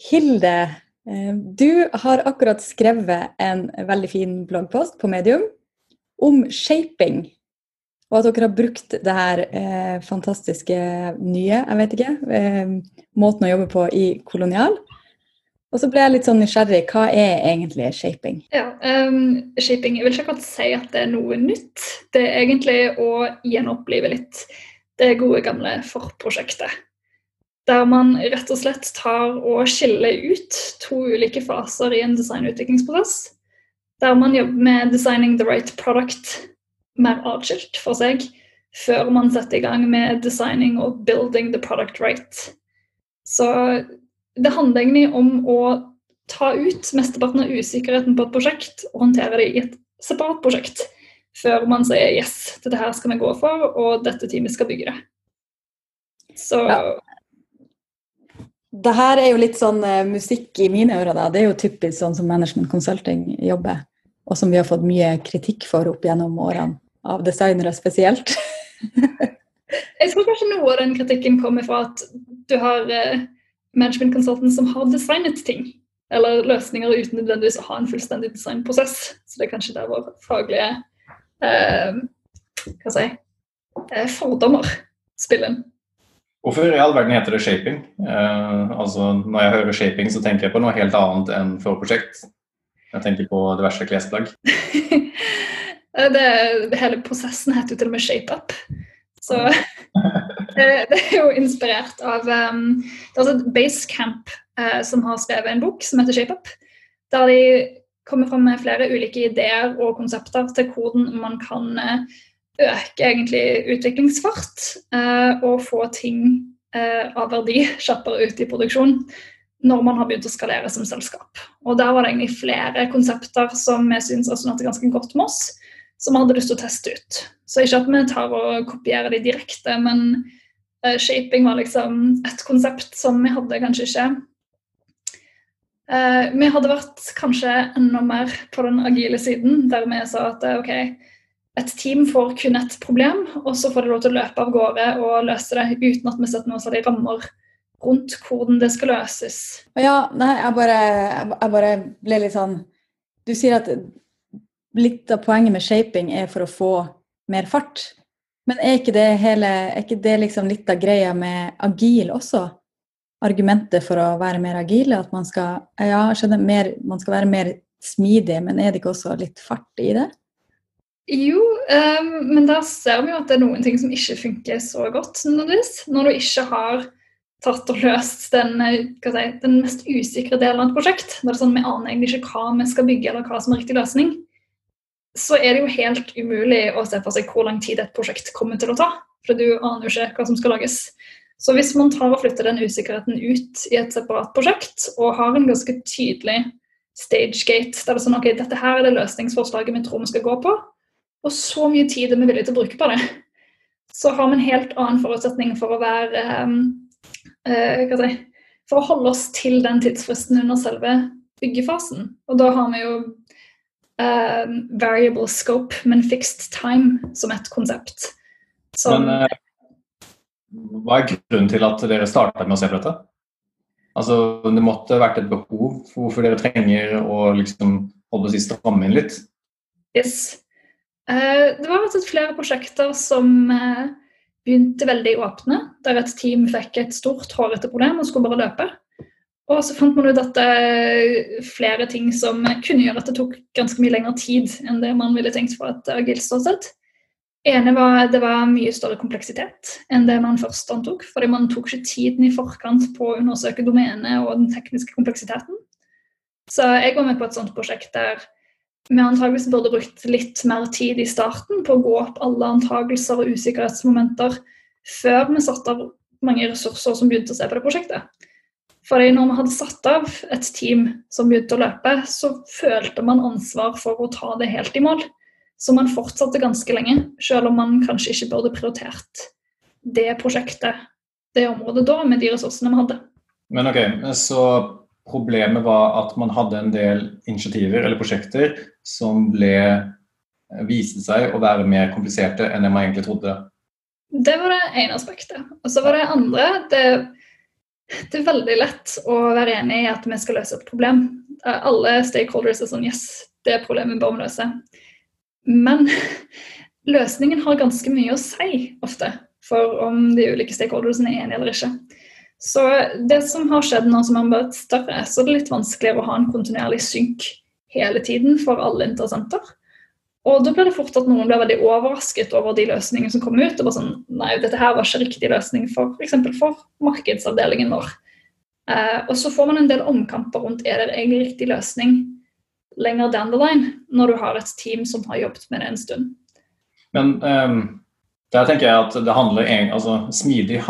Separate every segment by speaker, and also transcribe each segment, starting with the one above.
Speaker 1: Hilde, eh, du har akkurat skrevet en veldig fin bloggpost på Medium om shaping. Og at dere har brukt det her eh, fantastiske nye, jeg vet ikke, eh, måten å jobbe på i Kolonial. Og så ble jeg litt sånn nysgjerrig. Hva er egentlig shaping?
Speaker 2: Ja, um, Shaping Jeg vil ikke akkurat si at det er noe nytt. Det er egentlig å gjenopplive litt det gode, gamle forprosjektet. Der man rett og slett tar og skiller ut to ulike faser i en designutviklingsprosess. Der man jobber med 'designing the right product' mer atskilt for seg, før man setter i gang med 'designing og building the product right'. Så det handler egentlig om å ta ut mesteparten av usikkerheten på et prosjekt og håndtere det i et separat prosjekt. Før man sier 'yes, dette her skal vi gå for, og dette teamet skal bygge det'. Så ja
Speaker 1: det her er jo litt sånn uh, musikk i mine ører, da. Det er jo typisk sånn som management consulting jobber. Og som vi har fått mye kritikk for opp gjennom årene, av designere spesielt.
Speaker 2: jeg tror kanskje noe av den kritikken kommer fra at du har uh, management consultants som har designet ting. Eller løsninger uten nødvendigvis å ha en fullstendig designprosess. Så det er kanskje der vår faglige uh, hva si, fordommer spiller inn.
Speaker 3: Hvorfor i all verden heter det shaping? Eh, altså, når jeg hører shaping, så tenker jeg på noe helt annet enn forprosjekt. Jeg tenker på diverse klesplagg.
Speaker 2: hele prosessen heter jo til og med ShapeUp. Så det, er jo inspirert av um, Det er altså Basecamp uh, som har skrevet en bok som heter ShapeUp. Der de kommer fram med flere ulike ideer og konsepter til hvordan man kan uh, øke egentlig utviklingsfart eh, og få ting eh, av verdi kjappere ut i produksjon når man har begynt å skalere som selskap. Og Der var det egentlig flere konsepter som vi syns resonnerte ganske godt med oss, som vi hadde lyst til å teste ut. Så ikke at vi tar og kopierer de direkte, men eh, shaping var liksom et konsept som vi hadde kanskje ikke uh, Vi hadde vært kanskje enda mer på den agile siden, der vi sa at OK, et team får kun et problem, og så får de lov til å løpe av gårde og løse det uten at vi setter noen særlig rammer rundt hvordan det skal løses.
Speaker 1: Ja, nei, jeg bare, jeg bare ble litt sånn Du sier at litt av poenget med shaping er for å få mer fart. Men er ikke det, hele, er ikke det liksom litt av greia med agil også? Argumentet for å være mer agil At man skal, ja, skjønner, mer, man skal være mer smidig, men er det ikke også litt fart i det?
Speaker 2: Jo, um, men der ser vi jo at det er noen ting som ikke funker så godt. Nødvendigvis. Når du ikke har tatt og løst den, si, den mest usikre delen av et prosjekt, det er sånn vi aner egentlig ikke hva vi skal bygge eller hva som er riktig løsning, så er det jo helt umulig å se for seg hvor lang tid et prosjekt kommer til å ta. For du aner jo ikke hva som skal lages. Så hvis man tar og flytter den usikkerheten ut i et separat prosjekt, og har en ganske tydelig stagegate, der det er sånn ok, dette her er det løsningsforslaget vi tror vi skal gå på, og så mye tid er vi villige til å bruke på det, så har vi en helt annen forutsetning for å være um, uh, si, For å holde oss til den tidsfristen under selve byggefasen. Og da har vi jo uh, variable scope, men fixed time som et konsept.
Speaker 3: Som, men uh, hva er grunnen til at dere starta med å se på dette? Altså, Det måtte vært et behov for hvorfor dere trenger å liksom holde oss i stramme inn litt?
Speaker 2: Yes. Eh, det var rett flere prosjekter som eh, begynte veldig åpne, der et team fikk et stort, hårete problem og skulle bare løpe. Og så fant man ut at det er flere ting som kunne gjøre at det tok ganske mye lengre tid enn det man ville tenkt for et agilt ståsted. ene var at det var mye større kompleksitet enn det man først antok. Fordi man tok ikke tiden i forkant på å undersøke domenet og den tekniske kompleksiteten. Så jeg var med på et sånt prosjekt der vi antageligvis burde brukt litt mer tid i starten på å gå opp alle antagelser og usikkerhetsmomenter før vi satte av mange ressurser som begynte å se på det prosjektet. Fordi når vi hadde satt av et team som begynte å løpe, så følte man ansvar for å ta det helt i mål. Så man fortsatte ganske lenge, selv om man kanskje ikke burde prioritert det prosjektet, det området da, med de ressursene vi hadde.
Speaker 3: Men ok, så Problemet var at man hadde en del initiativer eller prosjekter som ble, eh, viste seg å være mer kompliserte enn man egentlig trodde.
Speaker 2: Det var det ene aspektet. Og så var det andre det, det er veldig lett å være enig i at vi skal løse et problem. Alle stakeholders er sånn Yes, det er problemet vi bør løse. Men løsningen har ganske mye å si ofte for om de ulike stakeholdersene er enige eller ikke. Så det som har skjedd nå som har blitt større, så er det litt vanskeligere å ha en kontinuerlig synk hele tiden for alle interessenter. Og da blir det fort at noen blir veldig overrasket over de løsningene som kommer ut. og bare sånn, nei, dette her var ikke riktig løsning for f.eks. For markedsavdelingen vår. Eh, og så får man en del omkamper rundt er det egentlig riktig løsning lenger down the line, når du har et team som har jobbet med det en stund.
Speaker 3: Men um, der tenker jeg at det handler altså, smidig,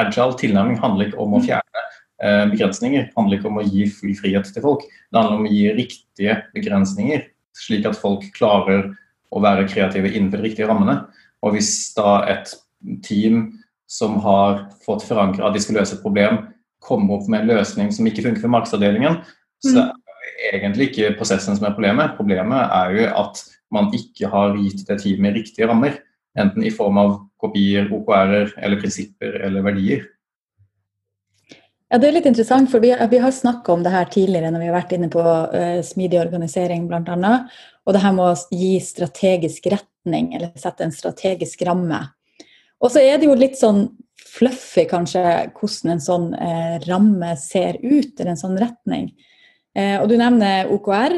Speaker 3: agile tilnærming handler ikke om å fjerne eh, begrensninger. Det handler ikke om å gi full frihet til folk. Det handler om å gi riktige begrensninger, slik at folk klarer å være kreative innenfor de riktige rammene. Og hvis da et team som har fått forankra at de skal løse et problem, kommer opp med en løsning som ikke funker for markedsavdelingen, så mm. er det egentlig ikke prosessen som er problemet. Problemet er jo at man ikke har gitt det teamet riktige rammer. Enten i form av kopier, OKR-er eller prinsipper eller verdier.
Speaker 1: Ja, Det er litt interessant, for vi, vi har snakka om det her tidligere når vi har vært inne på uh, smidig organisering bl.a. Og det her med å gi strategisk retning, eller sette en strategisk ramme. Og så er det jo litt sånn fluffy kanskje hvordan en sånn uh, ramme ser ut, eller en sånn retning. Uh, og du nevner OKR,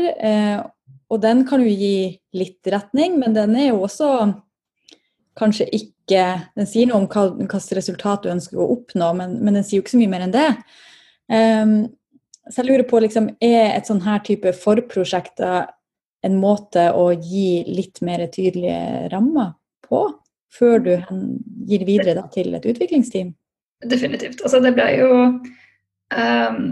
Speaker 1: og den kan jo gi litt retning, men den er jo også kanskje ikke Den sier noe om hva, hvilket resultat du ønsker å oppnå, men, men, den sier jo ikke så mye mer enn det. Um, så jeg lurer på, liksom, er et sånn her type forprosjekter en måte å gi litt mer tydelige rammer på, før du gir videre da, til et utviklingsteam?
Speaker 2: Definitivt. Altså, det ble jo um,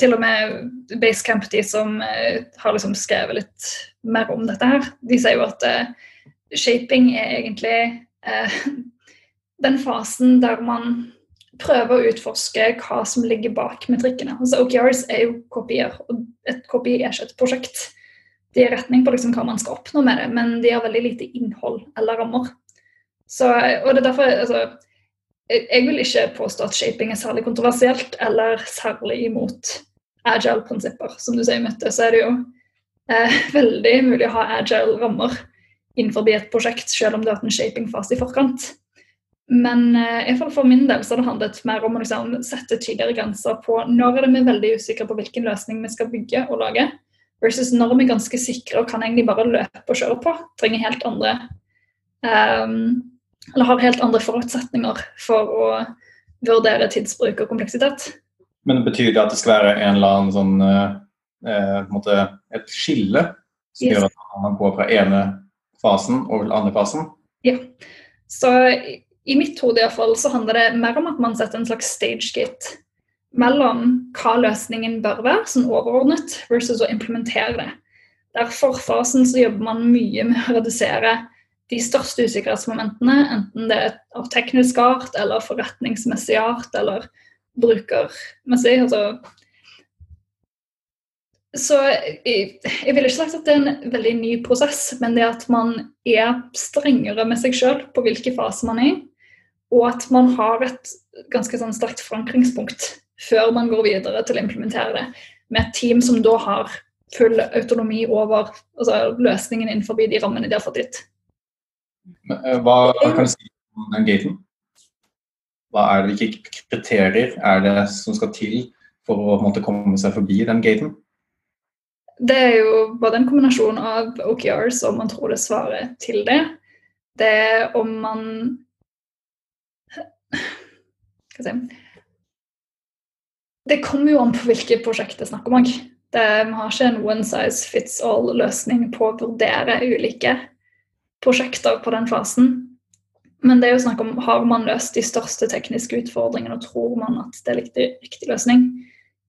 Speaker 2: til og med Basecamp, de som uh, har liksom skrevet litt mer om dette her, de sier jo at uh, shaping er egentlig eh, den fasen der man prøver å utforske hva som ligger bak metrikkene. Altså OKRs er jo kopier, og et kopi er ikke et prosjekt. De gir retning på liksom hva man skal oppnå med det, men de har veldig lite innhold eller rammer. Så, og det er derfor, altså, Jeg vil ikke påstå at shaping er særlig kontroversielt eller særlig imot agile-prinsipper. Som du sier, Mette, så er det jo eh, veldig mulig å ha agile rammer innenfor et prosjekt, selv om du har hatt en shaping-fase i forkant. Men eh, for min del så har det handlet mer om å liksom, sette tydeligere grenser på når er det vi er veldig usikre på hvilken løsning vi skal bygge og lage, versus når vi er ganske sikre og kan egentlig bare løpe og kjøre på. Trenger helt andre um, Eller har helt andre forutsetninger for å vurdere tidsbruk og kompleksitet.
Speaker 3: Men betyr det at det skal være en eller annen sånn eh, måte, et skille som yes. gjør at man går fra ene fasen og andre fasen?
Speaker 2: Ja. Så i mitt hode iallfall så handler det mer om at man setter en slags stage-gate mellom hva løsningen bør være, sånn overordnet, versus å implementere det. Derfor fasen så jobber man mye med å redusere de største usikkerhetsmomentene, enten det er av teknisk art eller forretningsmessig art eller brukermessig. altså så jeg, jeg ville ikke sagt at det er en veldig ny prosess, men det at man er strengere med seg sjøl på hvilken fase man er i, og at man har et ganske sånn sterkt forankringspunkt før man går videre til å implementere det, med et team som da har full autonomi over altså, løsningen innenfor de rammene de har fått gitt.
Speaker 3: Eh, hva kan du si om den gaten? Hva er det, Hvilke kriterier er det som skal til for å måtte, komme seg forbi den gaten?
Speaker 2: Det er jo både en kombinasjon av OKRs og man tror det svarer til det. Det er om man skal jeg si Det kommer jo an på hvilke prosjekt det er snakk om òg. Vi har ikke en one size fits all-løsning på å vurdere ulike prosjekter på den fasen. Men det er jo snakk om har man løst de største tekniske utfordringene og tror man at det er riktig, riktig løsning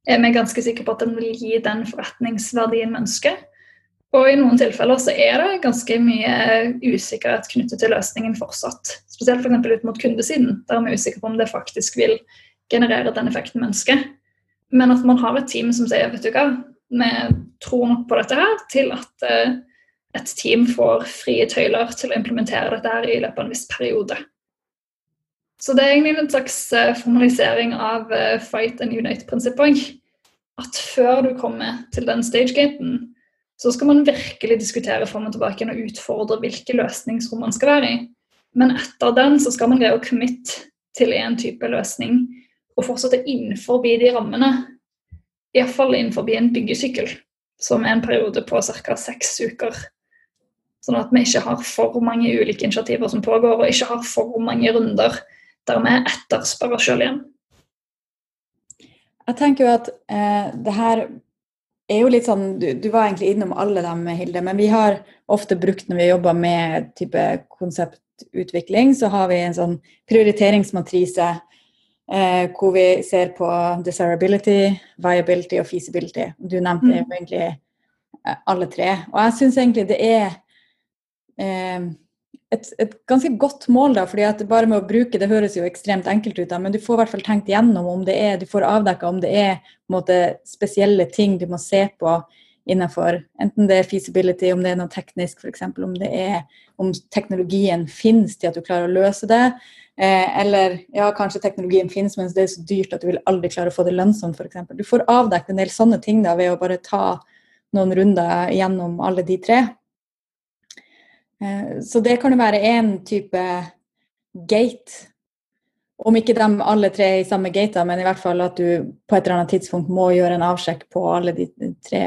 Speaker 2: er vi ganske sikre på at den vil gi den forretningsverdien vi ønsker. Og i noen tilfeller så er det ganske mye usikkerhet knyttet til løsningen fortsatt. Spesielt f.eks. For ut mot kundesiden, der vi er usikre på om det faktisk vil generere den effekten vi ønsker. Men at man har et team som sier vet du hva, vi tror nok på dette her til at uh, et team får frie tøyler til å implementere dette her i løpet av en viss periode. Så det er egentlig en slags eh, formalisering av eh, fight and unite-prinsippet. At før du kommer til den stagegaten, så skal man virkelig diskutere fram og tilbake og utfordre hvilke løsningsrom man skal være i. Men etter den så skal man greie å commit til en type løsning og fortsette innenfor de rammene. Iallfall innenfor en byggesykkel, som er en periode på ca. seks uker. Sånn at vi ikke har for mange ulike initiativer som pågår, og ikke har for mange runder der vi etterspør oss sjøl igjen.
Speaker 1: Jeg tenker jo at eh, det her er jo litt sånn du, du, var egentlig innom alle dem, Hilde, men vi har ofte brukt når vi jobber med type konseptutvikling, så har vi en sånn prioriteringsmatrise eh, hvor vi ser på desirability, viability og feasibility. Du nevnte mm. egentlig eh, alle tre. Og jeg syns egentlig det er eh, et, et, ganske godt mål, da, fordi at bare med å bruke det høres jo ekstremt enkelt ut, da, men du får i hvert fall tenkt gjennom om det er, du får avdekka om det er måte, spesielle ting du må se på innenfor enten det er feasibility, om det er noe teknisk f.eks., om det er om teknologien finnes til at du klarer å løse det. Eh, eller ja, kanskje teknologien finnes, men det er så dyrt at du vil aldri klare å få det lønnsomt, f.eks. Du får avdekket en del sånne ting da, ved å bare ta noen runder gjennom alle de tre. Eh, så det kan jo være én type gate. Om ikke de alle tre er i samme gate, men i hvert fall at du på et eller annet tidspunkt må gjøre en avsjekk på alle de tre,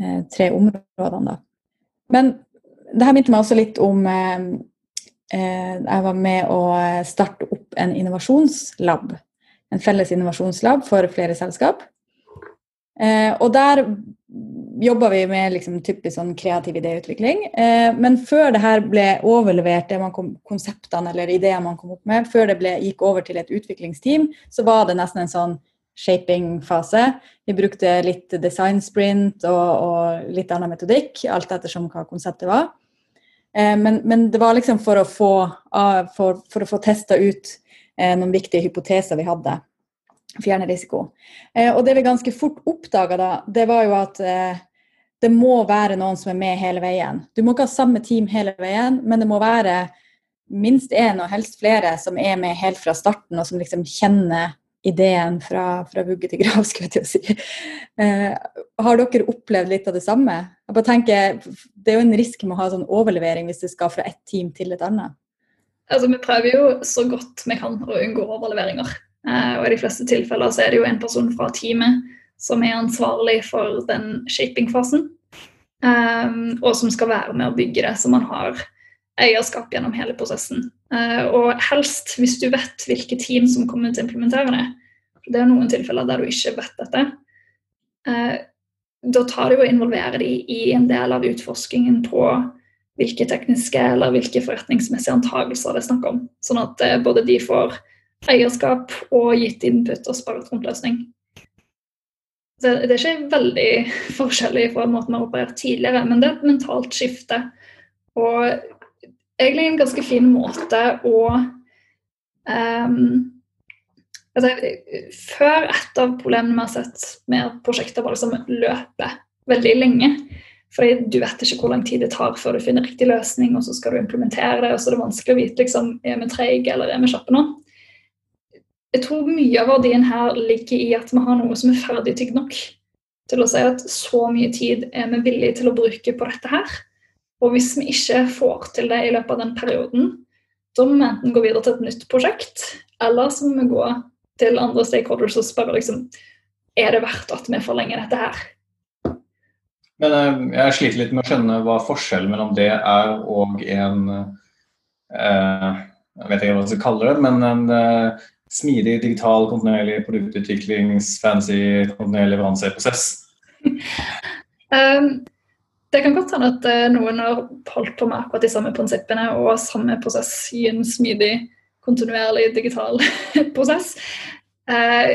Speaker 1: eh, tre områdene. Da. Men det her minte meg også litt om eh, Jeg var med å starte opp en innovasjonslab. En felles innovasjonslab for flere selskap. Og der jobba vi med liksom typisk sånn kreativ idéutvikling. Eh, men før det her ble overlevert, det kom, konseptene eller ideene man kom opp med, før det ble, gikk over til et utviklingsteam, så var det nesten en sånn shaping-fase. Vi brukte litt design sprint og, og, litt annen metodikk, alt ettersom hva konseptet var. Eh, men, men, det var liksom for å få, for, for å få testa ut eh, noen viktige hypoteser vi hadde fjerne risiko. Eh, og det vi ganske fort oppdaga da, det var jo at eh, det må være noen som er med hele veien. Du må ikke ha samme team hele veien, men det må være minst én og helst flere som er med helt fra starten, og som liksom kjenner ideen fra, fra vugge til grav, skulle jeg til å si. Eh, har dere opplevd litt av det samme? Jeg bare tenker, Det er jo en risk med å ha sånn overlevering hvis det skal fra ett team til et annet.
Speaker 2: Altså, Vi prøver jo så godt vi kan å unngå overleveringer. Eh, og i de fleste tilfeller så er det jo en person fra teamet som er ansvarlig for den shaping-fasen. Um, og som skal være med å bygge det, så man har eierskap gjennom hele prosessen. Uh, og helst, hvis du vet hvilke team som kommer til å implementere det, det er noen tilfeller der du ikke vet dette, uh, da tar det jo å involvere de i en del av utforskingen på hvilke tekniske eller hvilke forretningsmessige antakelser det er snakk om. Sånn at både de får eierskap og gitt input og spart rundt løsning. Det er ikke veldig forskjellig fra måten vi har operert tidligere, men det er et mentalt skifte. Og egentlig en ganske fin måte å um, altså, Før et av problemene vi har sett med prosjekter, var liksom løpet veldig lenge. Fordi du vet ikke hvor lang tid det tar før du finner riktig løsning, og så skal du implementere det, og så er det vanskelig å vite liksom, er vi treige eller er vi kjappe nå jeg tror mye av verdien her ligger i at vi har noe som er ferdigtygd nok til å si at så mye tid er vi villige til å bruke på dette her. Og hvis vi ikke får til det i løpet av den perioden, da må vi enten gå videre til et nytt prosjekt, eller så må vi gå til andre stakeholders og spørre liksom, er det verdt at vi forlenger dette her.
Speaker 3: Men eh, jeg sliter litt med å skjønne hva forskjellen mellom det er og en eh, Jeg vet ikke hva man skal kalle det, men en eh, smidig, digital, kontinuerlig produktutviklingsfancy, kontinuerlig leveranseprosess?
Speaker 2: um, det kan godt hende at uh, noen har holdt på med akkurat de samme prinsippene og samme prosess i en smidig, kontinuerlig digital prosess. Uh,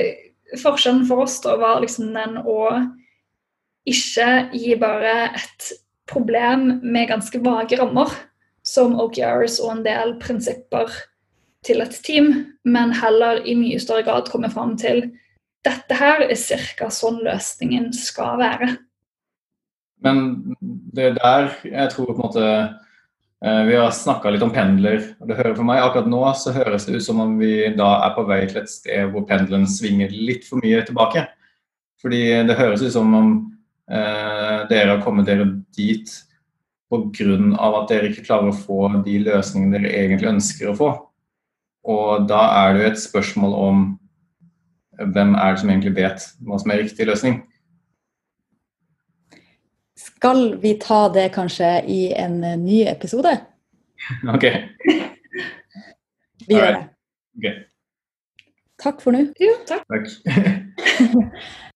Speaker 2: forskjellen for oss da var liksom den å ikke gi bare et problem med ganske vage rammer, som OKRs og en del prinsipper til et team, men heller i mye større grad komme fram til dette her er ca. sånn løsningen skal være.
Speaker 3: Men det er der jeg tror på en måte Eh, vi har snakka litt om pendler. og det hører For meg akkurat nå så høres det ut som om vi da er på vei til et sted hvor pendelen svinger litt for mye tilbake. Fordi det høres ut som om eh, dere har kommet dere dit pga. at dere ikke klarer å få de løsningene dere egentlig ønsker å få. Og da er det jo et spørsmål om hvem er det som egentlig vet hva som er riktig løsning.
Speaker 1: Skal vi ta det kanskje i en ny episode?
Speaker 3: OK.
Speaker 1: Vi gjør det.
Speaker 3: Okay.
Speaker 1: Takk for nå.
Speaker 2: Jo, takk.
Speaker 3: Takk.